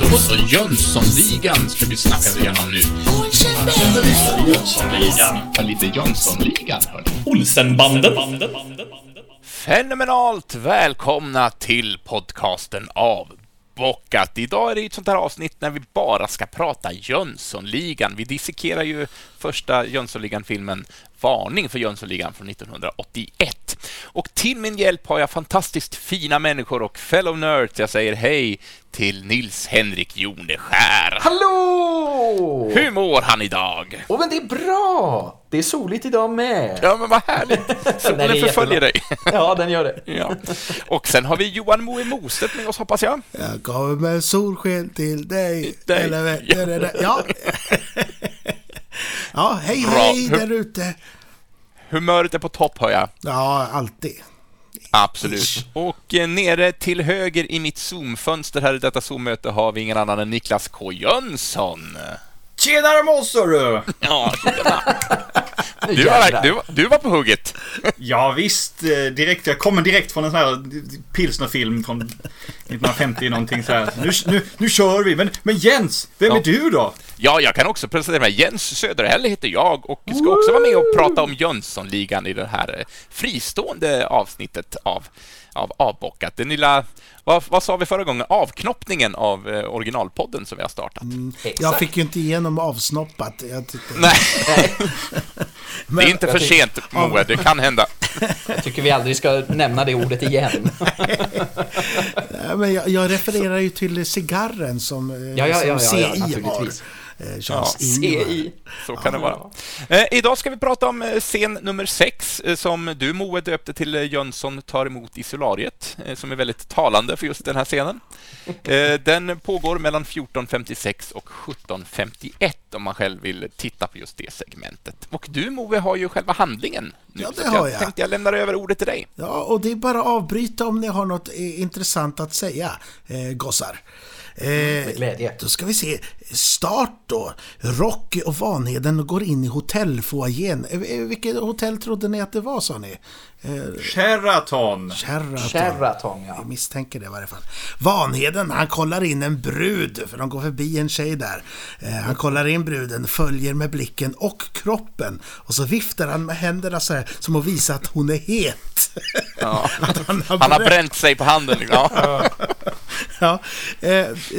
Då så, Jönssonligan ska vi snacka igenom nu. Jönssonligan. Ja, lite Jönssonligan, hörni. Olsenbanden. Fenomenalt välkomna till podcasten Avbockat. Idag är det ett sånt här avsnitt när vi bara ska prata Jönssonligan. Vi dissekerar ju första Jönssonligan-filmen Varning för Jönssonligan från 1981. Och till min hjälp har jag fantastiskt fina människor och fellow nerds. Jag säger hej till Nils Henrik Joneskär. Hallå! Hur mår han idag? Åh, men det är bra! Det är soligt idag med. Ja, men vad härligt. Nej, Solen är förföljer dig. Ja, den gör det. Ja. Och sen har vi Johan Moe Mostedt med oss, hoppas jag. Jag kommer med solsken till dig. dig. Eller, ja. ja, hej Bra. hej där ute. Humöret är på topp, hör jag. Ja, alltid. Absolut. Och eh, nere till höger i mitt Zoom-fönster här i detta Zoom-möte har vi ingen annan än Niklas K. Jönsson. Tjenare mossor du! Ja, du, var, du, du var på hugget. Ja visst, eh, direkt, jag kommer direkt från en sån här pilsnerfilm från 1950 någonting så här. Nu, nu, nu kör vi! Men, men Jens, vem Ja. är du då? Ja, jag kan också presentera mig. Jens Söderhäll heter jag och ska också vara med och prata om Jönssonligan i det här eh, fristående avsnittet av, av Avbockat. Den lilla, vad, vad sa vi förra gången? Avknoppningen av eh, originalpodden som vi har startat. Jag fick ju inte igenom avsnoppat. Jag tyckte, Nej, men, det är inte för tycker- sent, Moe. Det kan hända. Jag tycker vi aldrig ska nämna det ordet igen. Nej, men jag, jag refererar ju till cigarren som, eh, Ja, ja, som ja, ja, CI ja, har. Naturligtvis. Eh, Charles Ja, Ingvar. CI. Så kan det vara. Eh, idag ska vi prata om eh, scen nummer sex eh, som du, Moe, döpte till Jönsson tar emot i solariet, som är väldigt talande för just den här scenen. Den pågår mellan 14.56 och 17.51 om man själv vill titta på just det segmentet. Och du, Moe, har ju själva handlingen nu, Ja, det att har jag jag. tänkte jag lämnar över ordet till dig. Ja, och det är bara att avbryta om ni har något intressant att säga, eh, gossar. Eh, Med glädje. Då ska vi se. Start då. Rocky och Vanheden går in i hotellfoajén. Eh, eh, Vilket hotell trodde ni att det var, sa ni? Eh, Sheraton. Sheraton. Sheraton, ja. Jag misstänker det i varje fall. Vanheden, han kollar in en brud, för de går förbi en tjej där. Han kollar in bruden, följer med blicken och kroppen. Och så viftar han med händerna så här, som att visa att hon är het. Ja. Att han har, Han har bränt. sig på handen. liksom. Ja. Ja,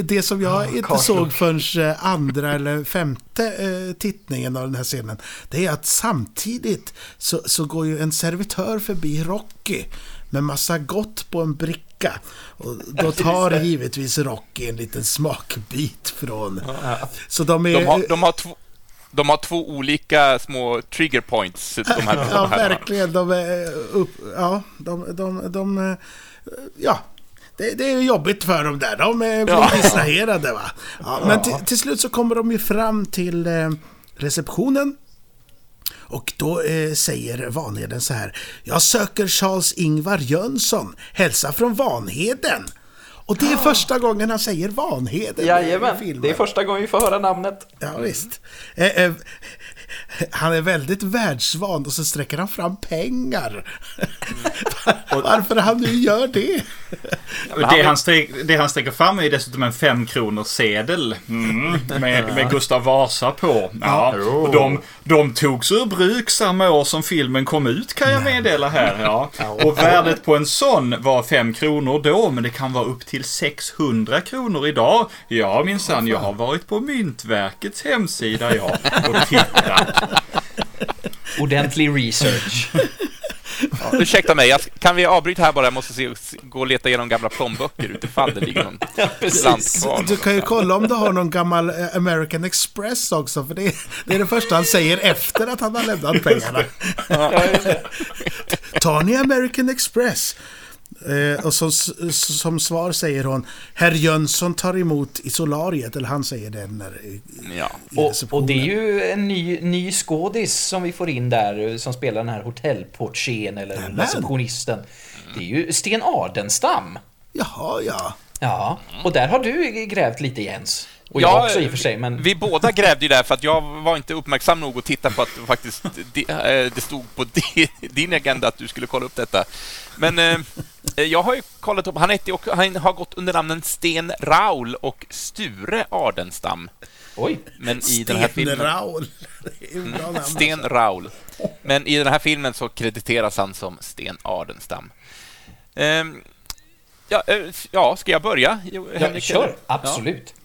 det som jag inte såg förrän eh, andra eller femte eh, tittningen av den här scenen, det är att samtidigt så, så går ju en servitör förbi Rocky med massa gott på en bricka. Och då tar givetvis Rocky en liten smakbit från... Så de är... De, har, de, har två, de har två olika små trigger points, de här Ja, verkligen. De är upp... Ja, de... de, de eh, ja. Det, det är jobbigt för dem där. De blir Ja. distraherade va. Ja, men till, till slut så kommer de ju fram till eh, receptionen. Och då eh, säger Vanheden så här. Jag söker Charles Ingvar Jönsson. Hälsa från Vanheden. Och det är första gången han säger Vanheden i Jajamän, filmen. det är första gången vi får höra namnet. Ja, visst. Eh, eh, han är väldigt världsvan och så sträcker han fram pengar. Varför han nu gör det? Det, han sträck, det han sträcker fram är dessutom en femkronors sedel mm, med, med Gustav Vasa på. Ja, och de, de togs ur bruk samma år som filmen kom ut kan jag meddela här. Ja. Och värdet på en sån var fem kronor då, men det kan vara upp till 600 kronor idag. Ja minsann, jag har varit på Myntverkets hemsida ja, och tittat. Ordentlig research. Ja, ursäkta mig, jag, kan vi avbryta här bara? Jag måste se, gå och leta igenom gamla plånböcker utifall det ligger någon slant kvar. Du kan ju kolla om du har någon gammal eh, American Express också, för det är, det är det första han säger efter att han har lämnat pengarna. Tar ni American Express? Eh, och så, som svar säger hon Herr Jönsson tar emot i solariet, eller han säger det när, i, Ja. Och, och det är ju en ny, ny skådis som vi får in där som spelar den här hotellportieren eller Nämen. receptionisten. Det är ju Sten Ardenstam. Jaha, ja. Ja, och där har du grävt lite Jens. Och Ja, jag också i och för sig, men... Vi båda grävde ju där för att jag var inte uppmärksam nog att titta på att faktiskt det, eh, det stod på di- din agenda att du skulle kolla upp detta. Men eh, Jag har ju kollat upp, han, heter, han har gått under namnen Sten Raul och Sture Ardenstam. Oj. Men i den här Sten filmen... Raul. Namn. Sten Raul. Men i den här filmen så krediteras han som Sten Ardenstam. Ehm, ja, eh, ja, ska jag börja? Ja, kör. Absolut. Eh,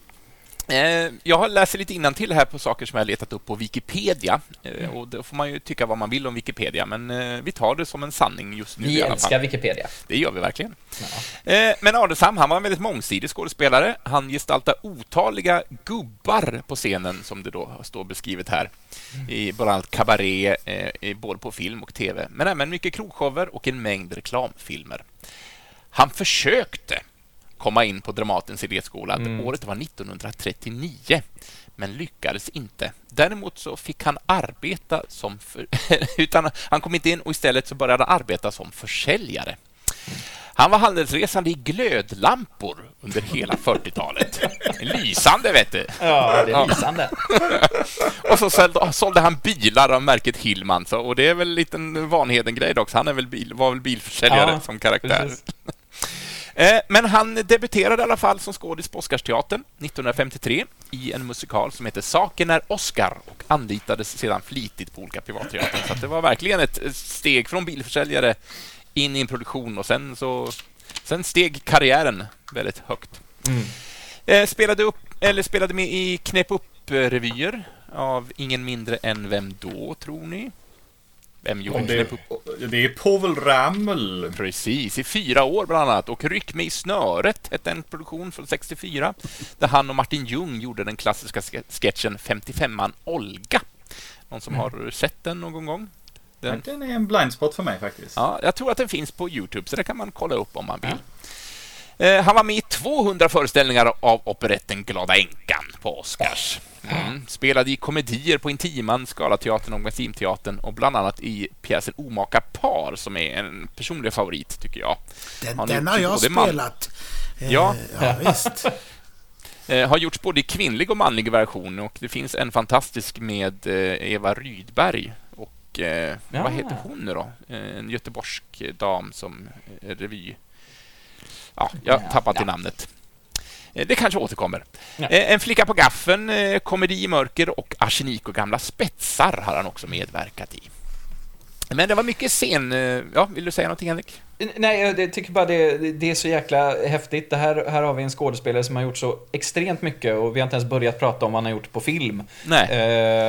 Jag har läst lite innantill här på saker som jag har letat upp på Wikipedia. Eh, Och då får man ju tycka vad man vill om Wikipedia, men eh, vi tar det som en sanning just nu i Vi alla älskar fall. Wikipedia. Det gör vi verkligen. Eh, Men Adelstam, han var en väldigt mångsidig skådespelare. Han gestaltade otaliga gubbar på scenen, som det då står beskrivet här. I bland annat kabaré, eh, i- både på film och tv. Men även mycket krogshower och en mängd reklamfilmer. Han försökte komma in på Dramatens idéskola. Året var 1939, men lyckades inte. Däremot så fick han arbeta som... För, utan han kom inte in och istället så började han arbeta som försäljare. Han var handelsresande i glödlampor under hela 40-talet. Lysande, vet du. Ja, det är lysande. Och så sålde, sålde han bilar av märket Hillman, så, och det är väl en liten Vanheden-grej också. Han är väl bil, var väl bilförsäljare Ja, som karaktär. precis. Eh, Men han debuterade i alla fall som skådis på Oscarsteatern 1953 i en musikal som heter Saken är Oscar och anlitades sedan flitigt på olika privatteatrar. Så det var verkligen ett ett steg från bilförsäljare in i en produktion och sen så sen steg karriären väldigt högt. Mm. Eh, Spelade, upp, eller spelade med i Knäpp upp-revyer av ingen mindre än vem då, tror ni? Om det, upp? det är Povel Ramel. Precis, i fyra år bland annat. Och Ryck mig i snöret hette en produktion från 64 där han och Martin Ljung gjorde den klassiska ske- sketchen 55an Olga. Någon som har sett den någon gång? Den, Den är en blindspot för mig faktiskt. ja, jag tror att den finns på Youtube, så det kan man kolla upp om man vill. Eh, Han var med i 200 föreställningar av operetten Glada änkan på Oscars. Mm. Spelade i komedier på Intiman, Scalateatern och Maximteatern och bland annat i pjäsen Omaka par som är en personlig favorit, tycker jag. Den, Har den har jag både man- spelat. Eh, Ja. ja visst. Eh, har gjorts både i kvinnlig och manlig version och det finns en fantastisk med eh, Eva Rydberg och eh, Ja. vad heter hon nu då? Eh, en göteborgsk dam som eh, revy... Ja, jag Ja, tappade ja. till namnet. Eh, Det kanske återkommer. Ja. Eh, En flicka på gaffeln, eh, komedi i mörker och arsenik och gamla spetsar har han också medverkat i. Men det var mycket scen... Ja, vill du säga någonting Henrik? Nej, jag jag tycker bara det, det är så jäkla häftigt. Det här, här har vi en skådespelare som har gjort så extremt mycket och vi har inte ens börjat prata om vad han har gjort på film. Nej.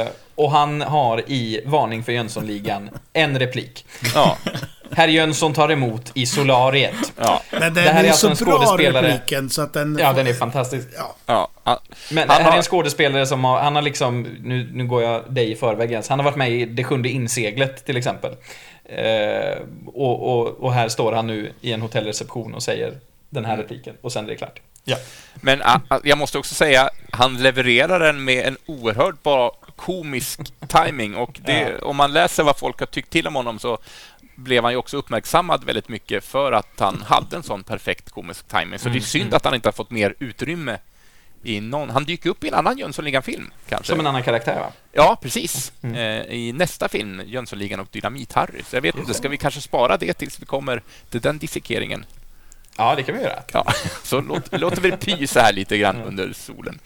Eh, och han har i Varning för Jönssonligan en replik. Ja. Herr Jönsson tar emot i solariet. ja, Men den Det här är är alltså så en bra skådespelare- repliken så att den... Ja, den är fantastisk. Ja. ja. ja. Men Han här är har- en skådespelare som har, han har liksom, nu, nu går jag dig i förväg Jens, han har varit med i Det sjunde inseglet till exempel. Eh, och, och, och här står han nu i en hotellreception och säger den här repliken och sen är det klart. Ja. Men a, a, jag måste också säga, han levererar den med en oerhört bra komisk timing och det, om man läser vad folk har tyckt till om honom så blev han ju också uppmärksammad väldigt mycket för att han hade en sån perfekt komisk timing. Så det är synd att han inte har fått mer utrymme i någon... Han dyker upp i en annan Jönssonligan-film, kanske. Som en annan karaktär va? Ja, precis. Eh, I nästa film, Jönssonligan och Dynamit-Harry. Så jag vet inte, ska vi kanske spara det tills vi kommer till den dissekeringen? Ja, det kan vi göra. Ja, så låt, låter vi det pysa här lite grann under solen.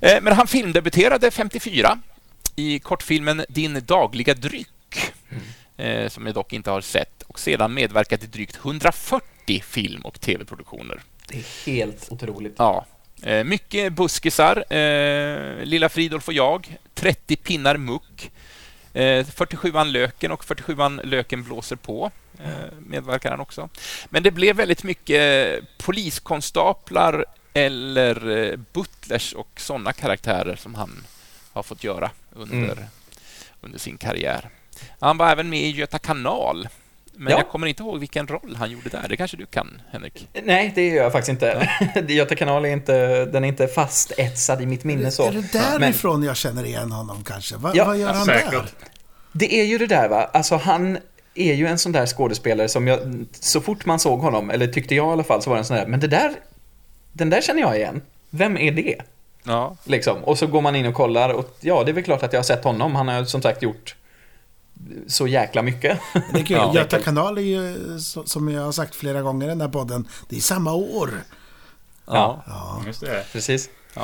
Eh, Men han filmdebuterade 54 i kortfilmen Din dagliga dryck, eh, som jag dock inte har sett, och sedan medverkat i drygt 140 film och tv-produktioner. Det är helt otroligt. Ja. Eh, Mycket buskisar. Eh, Lilla Fridolf och jag. 30 pinnar muck. Eh, 47an Löken och 47an Löken blåser på. Medverkar han också. Men det blev väldigt mycket poliskonstaplar eller butlers och sådana karaktärer som han har fått göra under, Mm. under sin karriär. Han var även med i Göta kanal. Men Ja. jag kommer inte ihåg vilken roll han gjorde där. Det kanske du kan, Henrik? Nej, det gör jag faktiskt inte. Göta kanal är inte, den är inte fastetsad i mitt minne så. Är det Men därifrån jag känner igen honom kanske? Va, Ja, vad gör han säkert. där? det är ju det där va, alltså han är ju en sån där skådespelare som jag, så fort man såg honom, eller tyckte jag i alla fall, så var det en sån där, men det där, den där känner jag igen. Vem är det? Ja. Liksom. Och så går man in och kollar och ja, det är väl klart att jag har sett honom. Han har som sagt gjort så jäkla mycket. Det är kul. Ja. Göta kanal är ju, som jag har sagt flera gånger i den här podden, det är samma år. Ja. Just det. Precis. Eh,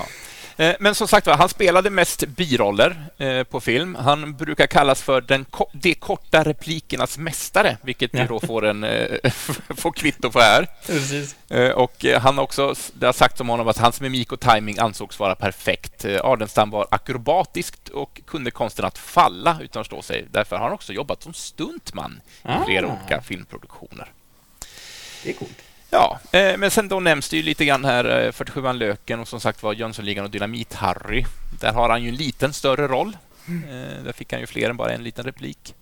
Men som sagt var, han spelade mest biroller eh, på film. Han brukar kallas för den de korta replikernas mästare, vilket vi Ja. då får, en, eh, får kvitto på här. Precis. Eh, Och eh, han har också, det har sagts om honom att hans mimik och timing ansågs vara perfekt. Eh, Ardenstam var akrobatiskt och kunde konsten att falla utan att slå sig. Därför har han också jobbat som stuntman i Ah. flera olika filmproduktioner. Det är coolt. Ja, eh, men sen då nämns det ju lite grann här eh, 47 Löken och som sagt var Jönssonligan och Dynamit-Harry. Där har han ju en liten större roll. Eh, Där fick han ju fler än bara en liten replik.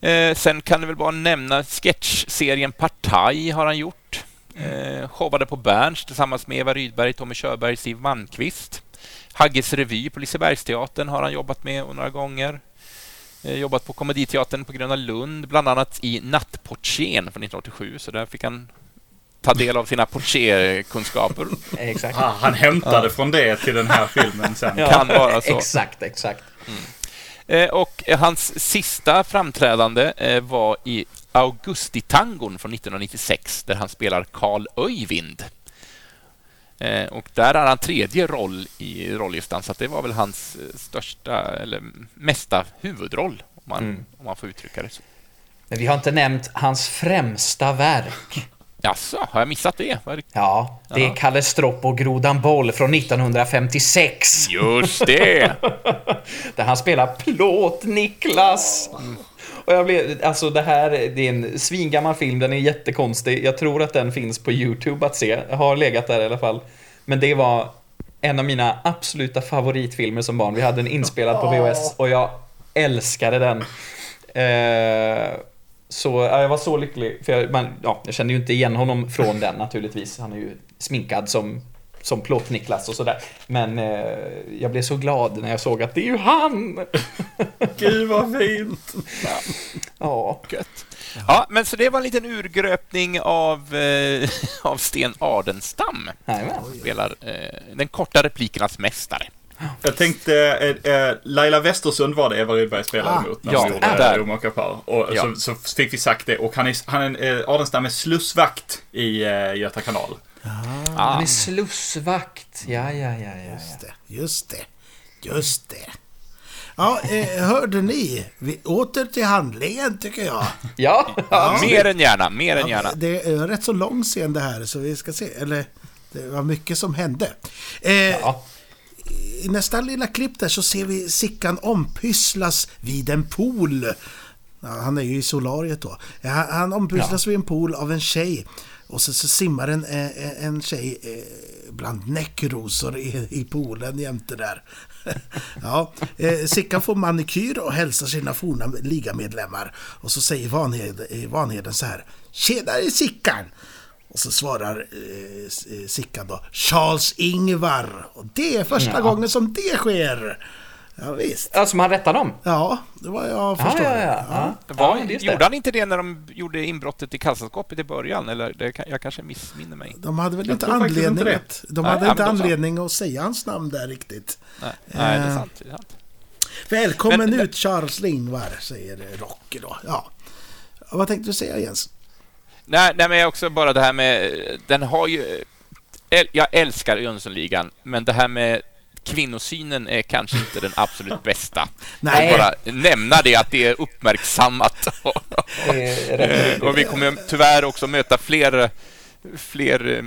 Eh, Sen kan du väl bara nämna sketchserien Partaj har han gjort. Eh, showade på Berns tillsammans med Eva Rydberg, Tommy Körberg, Siw Malmkvist. Hagges revy på Lisebergsteatern har han jobbat med några gånger. Eh, jobbat på Komediteatern på Gröna Lund, bland annat i Nattportieren från 1987, så där fick han ta del av sina portierkunskaper. Exakt. Ah, han hämtade från det till den här filmen sen. Ja, kan vara så. Exakt, exakt. Eh, Och eh, hans sista framträdande eh, var i Augustitangon från 1996 där han spelar Karl Öyvind. Eh, Och där är han tredje roll i rolllistan, så att det var väl hans eh, största, eller mesta huvudroll, om man, Mm. om man får uttrycka det så. Men vi har inte nämnt hans främsta verk. Jaså, har jag missat det? Var det? Ja, det är Ja. Kalle Stropp och Grodan Boll från 1956. Just det! Där han spelar Plåt-Niklas. Och jag blev, alltså det här, det är en svingammal film, den är jättekonstig. Jag tror att den finns på YouTube att se. Jag har legat där i alla fall. Men det var en av mina absoluta favoritfilmer som barn. Vi hade den inspelad på VHS och jag älskade den. Eh, så ja, jag var så lycklig. För jag, man, ja, jag kände ju inte igen honom från den naturligtvis. Han är ju sminkad som, som Plåt-Niklas och sådär. Men eh, jag blev så glad när jag såg att det är ju han! Gud vad fint! Ja. Gött. Ja, men så det var en liten urgröpning av, eh, av Sten Ardenstam. Jajamän. Spelar eh, den korta replikernas mästare. Jag tänkte, eh, eh, Laila Westersund var det Eva Rydberg spelade Ah, mot när ja, hon gjorde där. äh, Omaka Och Ja. så, så fick vi sagt det. Och han är, han är eh, Adelstam är slussvakt i eh, Göta kanal. Ah, Han är slussvakt. Ja, ja, ja, ja. Just det, just det, just det. Ja, eh, hörde ni? Vi, åter till handlingen tycker jag. Ja, ja. Mer än gärna, mer än gärna. Ja, det är en rätt så lång scen det här, så vi ska se. Eller, det var mycket som hände. Eh, ja. I nästa lilla klipp där så ser vi Sickan ompysslas vid en pool. Ja, han är ju i solariet då. Ja, han- han ompysslas vid en pool av en tjej. Och så, så simmar en, eh, en tjej eh, bland näckrosor i, i poolen jämte där. ja, eh, Sickan får manikyr och hälsar sina forna ligamedlemmar. Och så säger Vanheden, eh, Vanheden så här. Tjenare Sickan! Och så svarar eh, eh, Sickan då Charles-Ingvar. Och det är första Ja. gången som det sker. Ja, visst. Alltså, man rättar dem? Ja, det var jag Ja, förstår. ja, ja. ja. Var, ja just det. gjorde han inte det när de gjorde inbrottet i kassaskåpet i början? Eller det jag kanske missminner mig. De hade väl Jag inte inte anledning det. att, de Nej, hade ja, inte anledning att säga hans namn där riktigt. Nej, nej det är Eh. sant. Det är sant. Välkommen Men- ut Charles Ingvar, säger Rocky då. Ja. Vad tänkte du säga Jens? Nej, nej, men också bara det här med... Den har ju... Jag älskar Jönssonligan, men det här med kvinnosynen är kanske inte den absolut bästa. Nej. Jag bara nämna det, att det är uppmärksammat. Det är rätt Eh, och vi kommer tyvärr också möta fler... fler eh,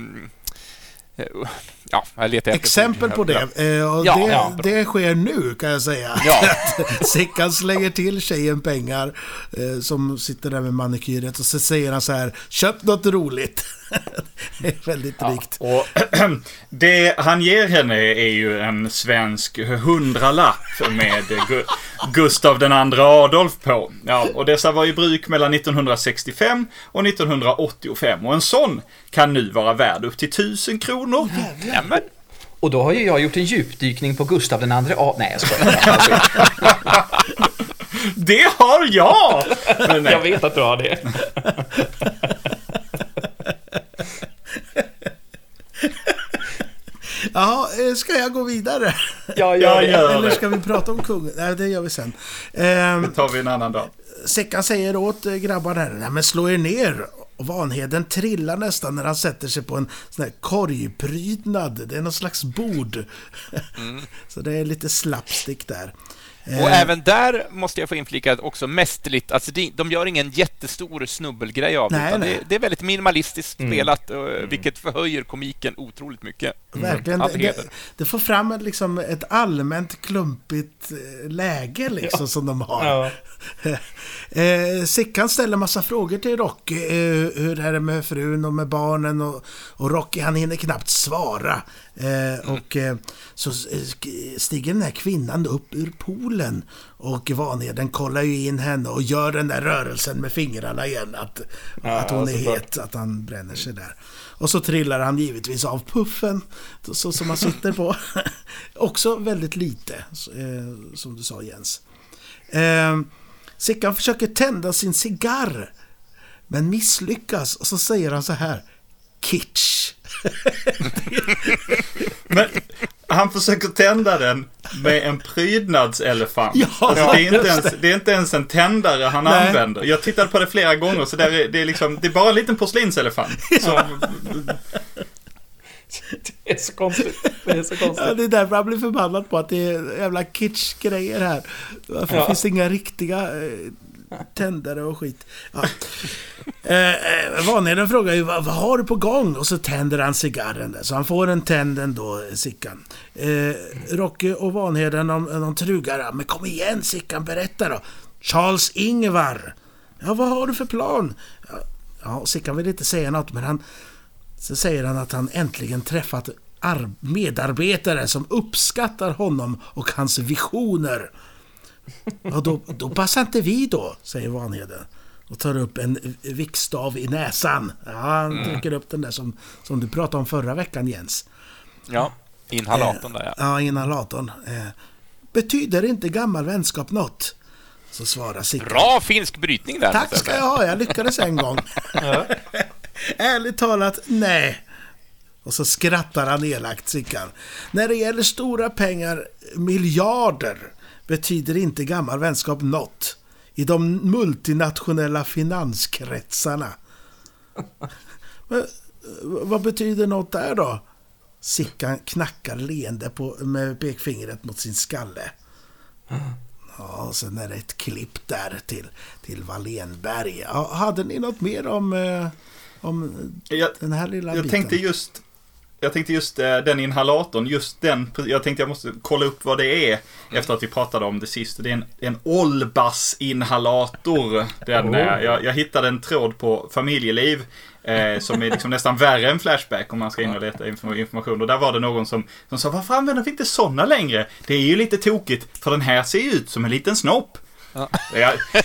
ja, jag letar Exempel på det. Eh, och Ja, det, ja, bra. det sker nu kan jag säga. Ja. Sickan slänger till tjejen pengar eh, som sitter där med manikyret och så säger han så här Köp något roligt. det är väldigt rikt. Och det han ger henne är ju en svensk hundralapp med Gustav den andra Adolf på. Ja, och dessa var i bruk mellan 1965 och 1985. Och en sån kan nu vara värd upp till 1000 kronor. Men, Och då har ju jag gjort en djupdykning på Gustav den andra A... Nej, jag skojar. Det har jag! Men nej. jag vet att du har det. Jaha, eh, ska jag gå vidare? Ja, Jag det. gör Eller det. ska vi prata om kungen? Nej, det gör vi sen. Det Ehm, tar vi en annan dag. Sickan säger åt eh, grabbarna här, nej men slå er ner. Och Vanheden trillar nästan när han sätter sig på en sån här korgprydnad. Det är någon slags bord. Så det är lite slapstick där. Och Eh, även där måste jag få inflika att också mästerligt. Alltså det, de gör ingen jättestor snubbelgrej av det, Nej, utan nej. det. Det är väldigt minimalistiskt spelat, eh, vilket förhöjer komiken otroligt mycket. Verkligen. All Det, det, det får fram ett, liksom, ett allmänt klumpigt eh, läge liksom, som de har. Ja. Eh, Sickan ställer massa frågor till Rocky. Eh, hur är det med frun och med barnen? Och, och Rocky han hinner knappt svara. Eh, och eh, så eh, stiger den här kvinnan upp ur poolen. Och Vanheden kollar ju in henne och gör den där rörelsen med fingrarna igen. Att, Ja, att hon är såklart. het, att han bränner sig där. Och så trillar han givetvis av puffen, så som han sitter på. Också väldigt lite, eh, som du sa Jens. Eh, Sickan försöker tända sin cigarr, men misslyckas. Och så säger han så här. Kitsch. Men han försöker tända den med en prydnadselefant. Ja, alltså, det, är inte ens, det är inte ens en tändare han Nej. använder. Jag tittade på det flera gånger, så där är, det, är liksom, det är bara en liten porslinselefant. Som, Det är så konstigt. Det är så Ja, konstigt. det är därför han blir förbannad på att det är jävla kitsch-grejer här. Varför Ja. finns det inga riktiga eh, tändare och skit? Ja. Eh, eh, Vanheden frågar ju vad, vad har du på gång? Och så tänder han cigarren där. Så han får en tänd ändå, Sickan. Eh, Rocky och Vanheden de, de trugar. Men kom igen Sickan, berätta då. Charles Ingvar. Ja, vad har du för plan? Ja, Sickan vill inte säga något, men han... Så säger han att han äntligen träffat medarbetare som uppskattar honom och hans visioner. Ja, då, då passar inte vi då, säger Vanheden. Och tar upp en vikstav i näsan. Ja, han trycker upp den där som, som du pratade om förra veckan, Jens. Ja, inhalatorn där ja. Ja, inhalatorn. Eh, betyder inte gammal vänskap något? Så svarar Sickan. Bra finsk brytning där. Tack ska jag ha, jag lyckades en gång. Ärligt talat, nej. Och så skrattar han elakt, Sickan. När det gäller stora pengar, miljarder, betyder inte gammal vänskap något. I de multinationella finanskretsarna. Men, eh, vad betyder något där då? Sickan knackar leende på, med pekfingret mot sin skalle. Ja, och sen är det ett klipp där till, till Wallenberg. Ja, hade ni något mer om, eh, om jag, den här lilla jag biten? tänkte just jag tänkte just eh, den inhalatorn, just den, jag tänkte jag måste kolla upp vad det är efter att vi pratade om det sist. Det är en, en Olbas-inhalator. Den, Oh. eh, jag, jag hittade en tråd på familjeliv eh, som är liksom nästan värre än Flashback om man ska in och leta info- information. Och där var det någon som, som sa, varför använder vi inte sådana längre? Det är ju lite tokigt, för den här ser ju ut som en liten snopp. Jag,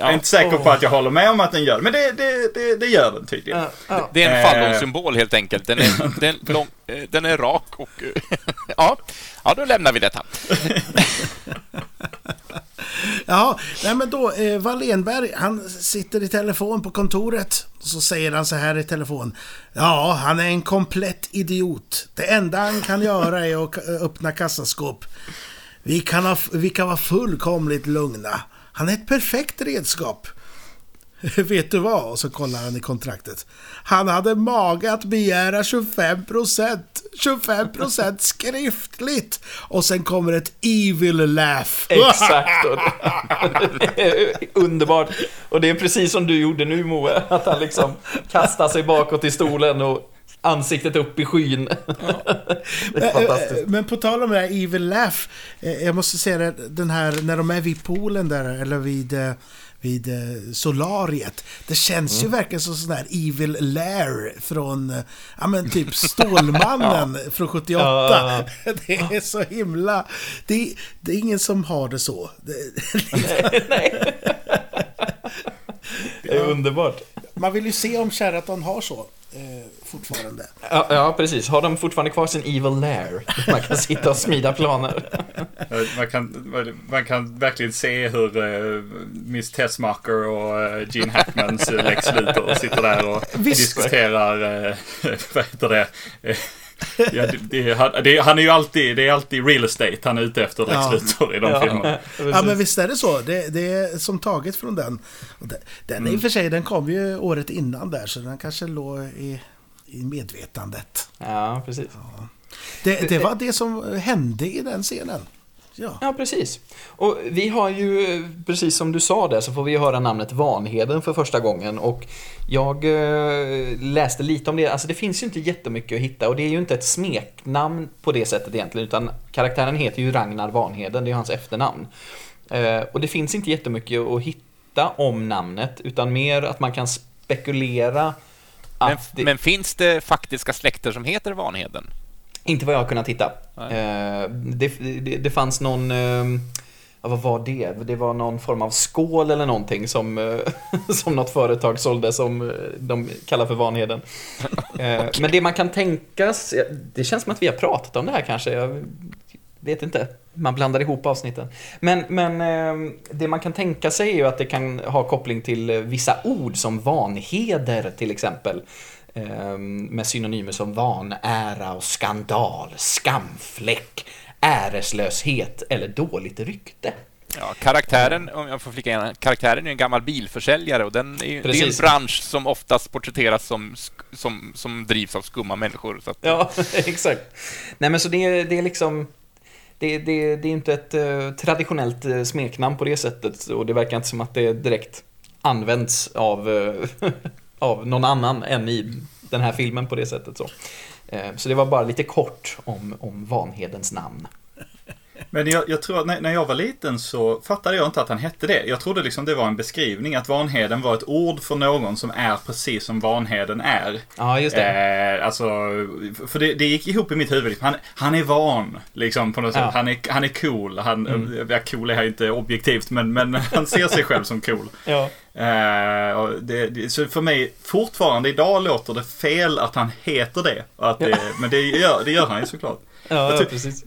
jag är inte säker på att jag håller med om att den gör det, men det, det, det, det gör den tydligen. Ja, ja. Det är en Eh. fallonsymbol helt enkelt. Den är, den, lång, eh, den är rak och... eh, ja. ja, då lämnar vi detta. Ja, nej men då, eh, Wallenberg, han sitter i telefon på kontoret. Så säger han så här i telefon. Ja, han är en komplett idiot. Det enda han kan göra är att öppna kassaskåp. Vi kan, ha, vi kan vara fullkomligt lugna. Han är ett perfekt redskap. Vet du vad? Och så kollar han i kontraktet. Han hade mage att begära 25 procent. 25 procent skriftligt. Och sen kommer ett evil laugh. Exakt. Och det är Underbart. Och det är precis som du gjorde nu Moe. Att han liksom kastar sig bakåt i stolen och ansiktet upp i skyn. Det är fantastiskt. Eh, Men på tal om det här Evil Laugh. eh, Jag måste säga det, den här när de är vid poolen där, eller vid, eh, vid eh, solariet. Det känns ju verkligen som sån här Evil Lair från, eh, ja men typ Stålmannen från 78. Ja. Det är så himla... Det, det är ingen som har det så. Det, Det är underbart. man vill ju se om Sheraton har så eh, fortfarande. Ja, ja, precis. Har de fortfarande kvar sin Evil Lair? Man kan sitta och smida planer. Man kan, man kan verkligen se hur uh, Miss Tessmacher och uh, Gene Hackmans Lex Luthor sitter där och Visst. diskuterar, uh, vad heter det, uh, Ja, det, det, det, han är ju alltid, det är alltid real estate han är ute efter, Lex Ja. Luthor, i de Ja, filmerna. Ja, men visst är det så. Det, det är som taget från den. Den i och för sig, den kom ju året innan där, så den kanske låg i, i medvetandet. Ja, precis. Det, det var det som hände i den scenen. Ja. Ja, precis. Och vi har ju, precis som du sa där, så får vi höra namnet Vanheden för första gången. Och jag eh, läste lite om det. Alltså det finns ju inte jättemycket att hitta och det är ju inte ett smeknamn på det sättet egentligen. Utan karaktären heter ju Ragnar Vanheden, det är hans efternamn. Eh, och det finns inte jättemycket att hitta om namnet, utan mer att man kan spekulera Men, att det... men finns det faktiska släkter som heter Vanheden? Inte vad jag har kunnat hitta. Eh, det, det, det fanns någon... eh, Ja, vad var det? Det var någon form av skål eller någonting som, eh, som något företag sålde som de kallar för Vanheden. Eh, Men det man kan tänka sig, det känns som att vi har pratat om det här kanske. Jag vet inte. Man blandar ihop avsnitten. Men, men det man kan tänka sig är ju att det kan ha koppling till vissa ord som vanheder till exempel. Eh, Med synonymer som vanära och skandal, skamfläck, äreslöshet eller dåligt rykte. Ja, karaktären, om jag får flika in, karaktären är en gammal bilförsäljare och den är, det är en bransch som oftast porträtteras som, som, som drivs av skumma människor. Att, Ja, exakt. Nej men så det, är- det är liksom det, det, det är inte ett eh, traditionellt eh, smeknamn på det sättet och det verkar inte som att det direkt används av, eh, av någon annan än i den här filmen på det sättet. Så, eh, så det var bara lite kort om, om Vanhedens namn. Men jag, jag tror att när, när jag var liten så fattade jag inte att han hette det. Jag trodde liksom det var en beskrivning, att Vanheden var ett ord för någon som är precis som Vanheden är. Ja, just det. Eh, alltså, för det, det gick ihop i mitt huvud. Han, han är van, liksom på något Ja. sätt. Han är, han är cool. Han, Mm. ja, cool är här inte objektivt, men, men han ser sig själv som cool. Ja. Och det, det, så för mig, fortfarande idag låter det fel att han heter det. Att det Men det gör, det gör han ju såklart. Ja, ja, precis.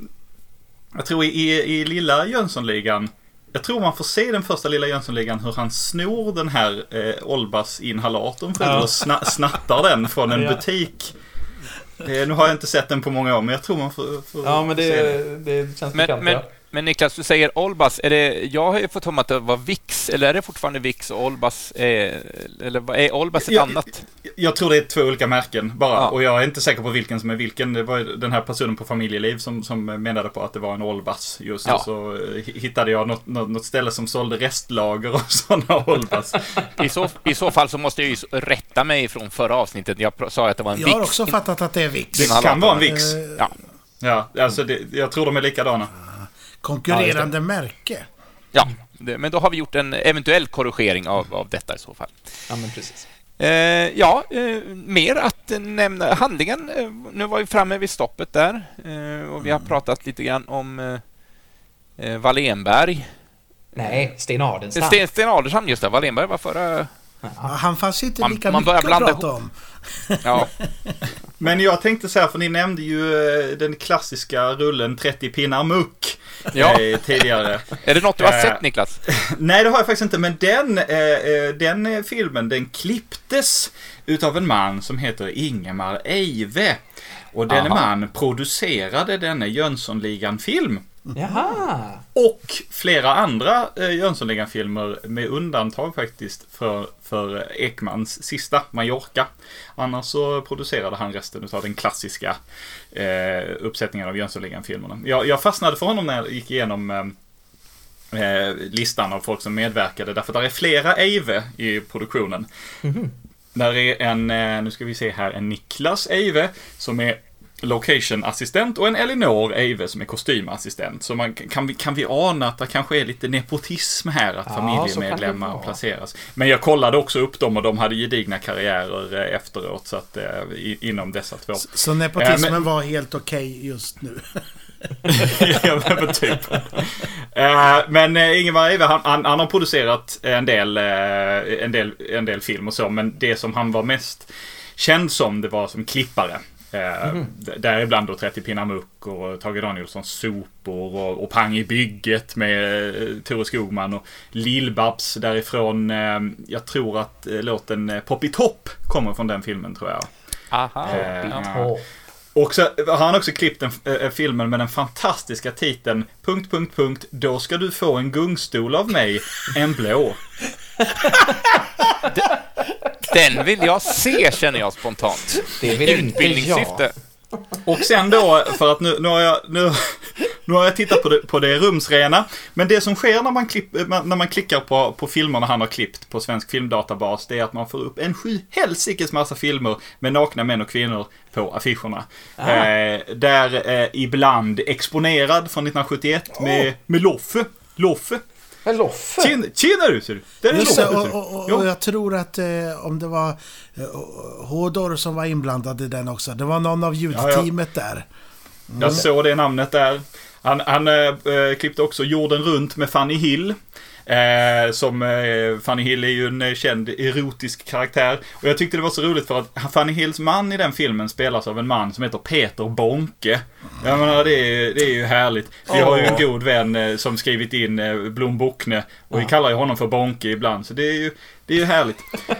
Jag tror i, i, i lilla Jönssonligan jag tror man får se den första lilla Jönssonligan hur han snor den här eh, Olbas-inhalatorn för Ja. och sna, snattar den från en Ja. butik. Eh, nu har jag inte sett den på många år, men jag tror man får, får Ja, men se det, det känns Men, bekant. men, ja. Men Niklas, du säger Olbas. Är det, jag har ju fått om att det var Vix, eller är det fortfarande Vix och Olbas? Är, eller är Olbas ett Ja, annat? Jag tror det är två olika märken bara. Ja. Och jag är inte säker på vilken som är vilken. Det var den här personen på Familjeliv som, som menade på att det var en Olbas. Just Ja. och så eh, hittade jag något, något, något ställe som sålde restlager av sådana Olbas. I så, I så fall så måste jag ju rätta mig från förra avsnittet. Jag sa att det var en Jag har Vix. också fattat att det är Vix. Det kan vara en Vix. Ja. Ja, alltså det, jag tror de är likadana. Konkurrerande märke. Ja, det, men då har vi gjort en eventuell korrigering av, av detta i så fall. ja, men precis. Eh, ja, eh, mer att nämna. Handlingen, eh, nu var vi framme vid stoppet där eh, och vi har pratat lite grann om eh, eh, Wallenberg. Nej, Sten Ardenstam. Sten, Sten Adelsson, just det. Wallenberg var förra... Ja, Han fanns inte Man- lika man mycket att blanda prata om. Ja, Men jag tänkte så här, för ni nämnde ju eh, den klassiska rullen 30 pinnar muck Ja. eh, tidigare. är det något du har Eh, sett, Niklas? Nej, det har jag faktiskt inte, men den, den filmen den klipptes utav en man som heter Ingemar Eive. Och denne Aha. man producerade denna Jönssonligan-film. Jaha! Och flera andra eh, Jönssonligan-filmer med undantag faktiskt för, för Ekmans sista, Mallorca. Annars så producerade han resten av den klassiska eh, uppsättningen av Jönssonligan-filmerna. Jag, jag fastnade för honom när jag gick igenom eh, eh, listan av folk som medverkade. Därför att det är flera Eive i produktionen. Där är en, eh, nu ska vi se här, en Niklas Eive som är location-assistent och en Elinor Eive som är kostymassistent. Så man, kan, vi, kan vi ana att det kanske är lite nepotism här, att Ja, så familjemedlemmar placeras. Men jag kollade också upp dem och de hade gedigna karriärer eh, efteråt, så att, eh, i, inom dessa två. Så nepotismen Eh, men- var helt okej just nu. ja, men typ. Eh, men eh, Ingemar Eive, han, han, han har producerat en del, eh, en, del, en del film och så, men det som han var mest känd som, det var som klippare. Eh, d- Däribland då 30 pinnar muck och Tage Danielssons sopor och, och Pang i bygget med eh, Tore Skogman och Lill-Babs därifrån. Eh, jag tror att eh, låten eh, Poppy Topp kommer från den filmen tror jag. Aha. Eh. Och så har han också klippt den, äh, filmen med den fantastiska titeln punkt, punkt, punkt, då ska du få en gungstol av mig, en blå. Den vill jag se, känner jag spontant. Det vill inte Utbildningssyfte. Och sen då, för att nu, nu har jag, nu, nu har jag tittat på det, på det rumsrena. Men det som sker när man, klipp, när man klickar på, på filmerna han har klippt på Svensk Filmdatabas, det är att man får upp en sju helsikes massa filmer med nakna män och kvinnor på affischerna. Eh, där eh, ibland exponerad från 1971 med, med Loffe. Loffe. Men Loffe? Tjena, tjena du ser du! Där är det, Loffe och, och, och, Ja. och jag tror att eh, om det var eh, Hodor som var inblandad i den också. Det var någon av ljudteamet där. Jag såg det namnet där. Han, han eh, eh, klippte också Jorden runt med Fanny Hill. Eh, som eh, Fanny Hill är ju en eh, känd erotisk karaktär. Och jag tyckte det var så roligt för att Fanny Hills man i den filmen spelas av en man som heter Peter Bonke. Jag menar, det är, det är ju härligt. Vi har ju en god vän eh, som skrivit in eh, Blom Bockne. Och vi kallar ju honom för Bonke ibland. Så det är ju, det är ju härligt.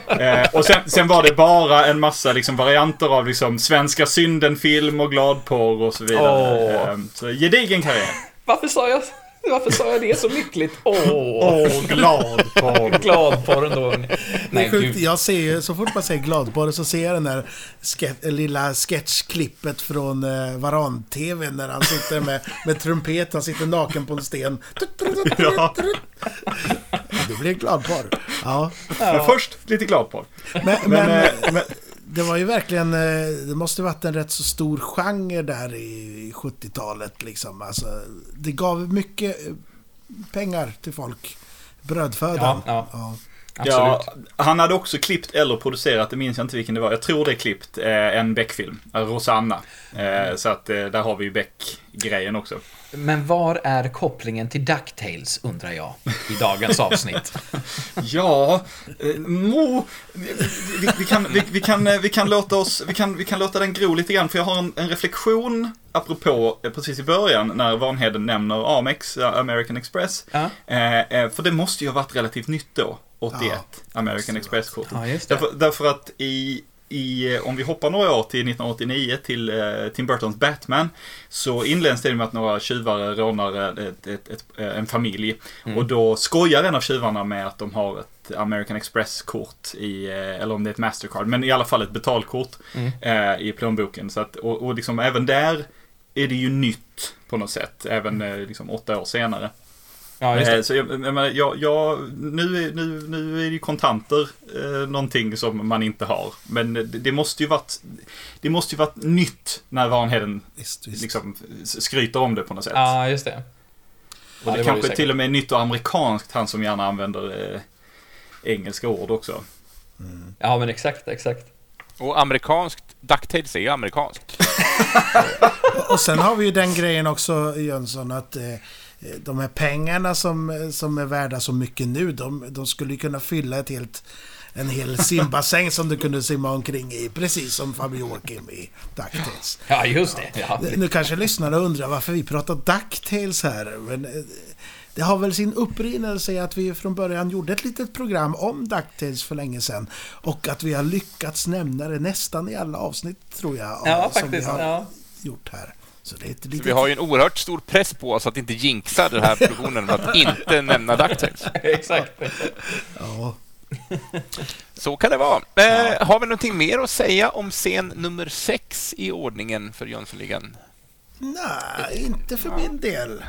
Eh, och sen, sen var det bara en massa liksom, varianter av liksom, Svenska synden-film och gladporr och så vidare. Eh, så gedigen karriär. Varför sa jag, varför sa jag det så lyckligt? Åh, Åh, gladporr. gladporren då. Det Nej, sjukt, gud. jag ser ju, så fort man säger gladporr så ser jag den där ske- lilla sketchklippet från eh, Varan-TV när han sitter med, med trumpet, han sitter naken på en sten. Ja. Det blir gladporr. Ja. Men först lite gladporr. Men, Men, men, eh, men, det var ju verkligen, eh, det måste varit en rätt så stor genre där i 70-talet liksom. Alltså, det gav mycket eh, pengar till folk. Brödfödan. Ja, ja. ja, Absolut. han hade också klippt eller producerat, det minns jag inte vilken det var. Jag tror det är klippt, eh, en Beck-film. Eh, Rosanna. Eh, så att eh, där har vi ju Beck-grejen också. Men var är kopplingen till DuckTales, undrar jag, i dagens avsnitt? Ja, eh, mo, vi, vi, kan, vi, vi, kan, vi, kan låta oss, vi, kan, vi kan låta den gro lite grann. För jag har en, en reflektion apropå precis i början när Vanheden nämner Amex, American Express. Ja. Eh, eh, för det måste ju ha varit relativt nytt då, 81, American det Express-kortet. Ja. Därför, därför att i, i, om vi hoppar några år till 1989 till eh, Tim Burtons Batman så inleds det med att några tjuvar rånar ett, ett, ett, eh, en familj. Och då skojar en av tjuvarna med att de har ett American Express-kort i, eh, eller om det är ett Mastercard, men i alla fall ett betalkort eh, i plånboken. Så att, och, och liksom även där är det ju nytt på något sätt, även eh, liksom åtta år senare. Ja, just Eh, det. Så jag, jag, jag, jag, nu, är, nu, nu är det ju kontanter eh, någonting som man inte har. Men det, det måste ju varit Det måste ju varit nytt när Vanheden Visst, visst. liksom skryter om det på något sätt. Ja, just det. och ja, det, det var det kanske till och med är nytt och amerikanskt, han som gärna använder eh, engelska ord också. Ja, men exakt, exakt. Och amerikanskt, DuckTales är ju amerikanskt. Och sen har vi ju den grejen också, Jönsson, att eh, de här pengarna som, som är värda så mycket nu, de, de skulle kunna fylla ett helt, en hel simbassäng som du kunde simma omkring i, precis som Fabio Joakim i DuckTales. Ja, just det. Ja. Nu kanske lyssnarna undrar varför vi pratar DuckTales här, men eh, det har väl sin upprinnelse i att vi från början gjorde ett litet program om DuckTales för länge sedan. Och att vi har lyckats nämna det nästan i alla avsnitt, tror jag, Ja, som vi faktiskt. har Ja. gjort här. Så det är ett Så vi har ju en oerhört stor press på oss att inte jinxa den här produktionen med att inte nämna DuckTales. exakt. Ja. Så kan det vara. Eh, har vi någonting mer att säga om scen nummer sex i ordningen för Jönssonligan? Nej, inte för min del.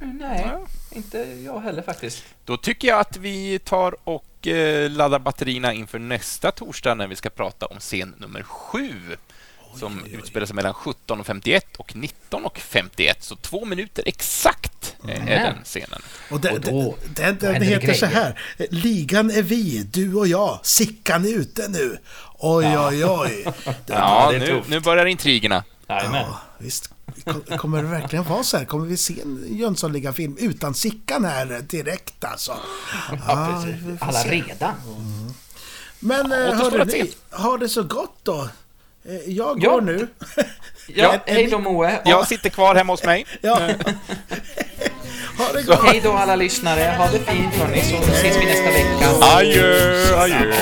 Nej, inte jag heller faktiskt. Då tycker jag att vi tar och eh, laddar batterierna inför nästa torsdag när vi ska prata om scen nummer sju som utspelar sig mellan 17.51 och 19.51. Så två minuter exakt eh, är den scenen. Och det, Och då- det, det, det heter så här. Ligan är vi, du och jag. Sickan är ute nu. Oj, oj, oj. Det, Ja, nu, nu börjar intrigerna. Jajamän. ja, visst. Kom- Kommer det verkligen vara så här? Kommer vi se en Jönssonliga-film utan Sickan här direkt alltså? Ja, får Alla redan. Men eh, återstår hörru ni, ha det så gott då. Eh, Jag Ja. går nu. Ja, hej då Moe. Och Jag sitter kvar hemma hos mig. Ja. ha det gott. hej då alla lyssnare. Ha det fint hörni, så ses vi nästa vecka. Adjö, adjö.